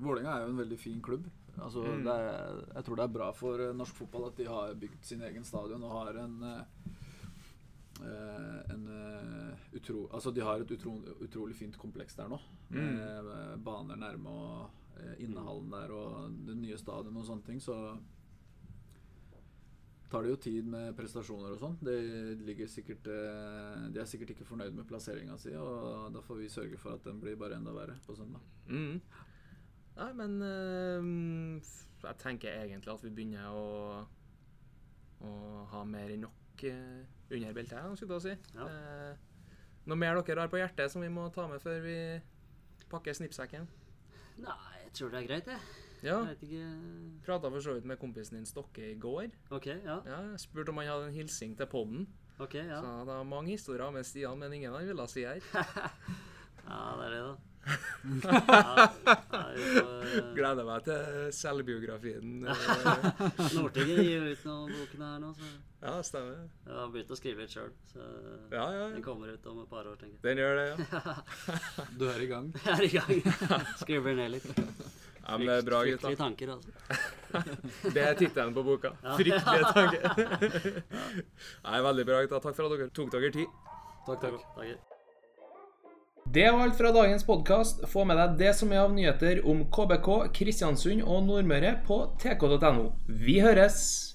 Vålerenga er jo en veldig fin klubb. Altså, Mm. det er, jeg tror det er bra for eh, norsk fotball at de har bygd sin egen stadion og har en eh, en eh, utro, altså De har et utro, utrolig fint kompleks der nå. Mm. Eh, baner nærme og eh, innehallen der og det nye stadionet og sånne ting. Så tar det jo tid med prestasjoner og sånn. Eh, De er sikkert ikke fornøyd med plasseringa si, og da får vi sørge for at den blir bare enda verre på søndag. Mm. Nei, men øh, jeg tenker egentlig at vi begynner å, å ha mer enn nok eh, under beltet, skulle jeg si. Ja. Eh, noe mer dere har på hjertet som vi må ta med før vi pakker snippsekken? Nei, jeg tror det er greit, jeg. Ja. Jeg vet ikke Prata for så vidt med kompisen din Stokke i går. OK, ja. Ja, Spurte om han hadde en hilsing til podden. Ok, ja. Så det var mange historier med Stian, men ingen han ville si her. Ja, det er det, da. Ja, får, Gleder meg til selvbiografien. Nortinget gir ut noen boken her nå, så Ja, stemmer. jeg har begynt å skrive litt sjøl. Så Ja, ja. den kommer ut om et par år, tenker jeg. Den gjør det, ja. Du er i gang. Jeg er i gang. Skriver ned litt. ja men det er bra, gutta. Fryktelige tanker, altså. Det er tittelen på boka. Fryktelige tanker. Nei, veldig bra, gutta. Takk for at dere tok dere tid. Takk, takk. Takk. Det var alt fra dagens podkast. Få med deg det som er av nyheter om KBK, Kristiansund og Nordmøre på tk.no. Vi høres!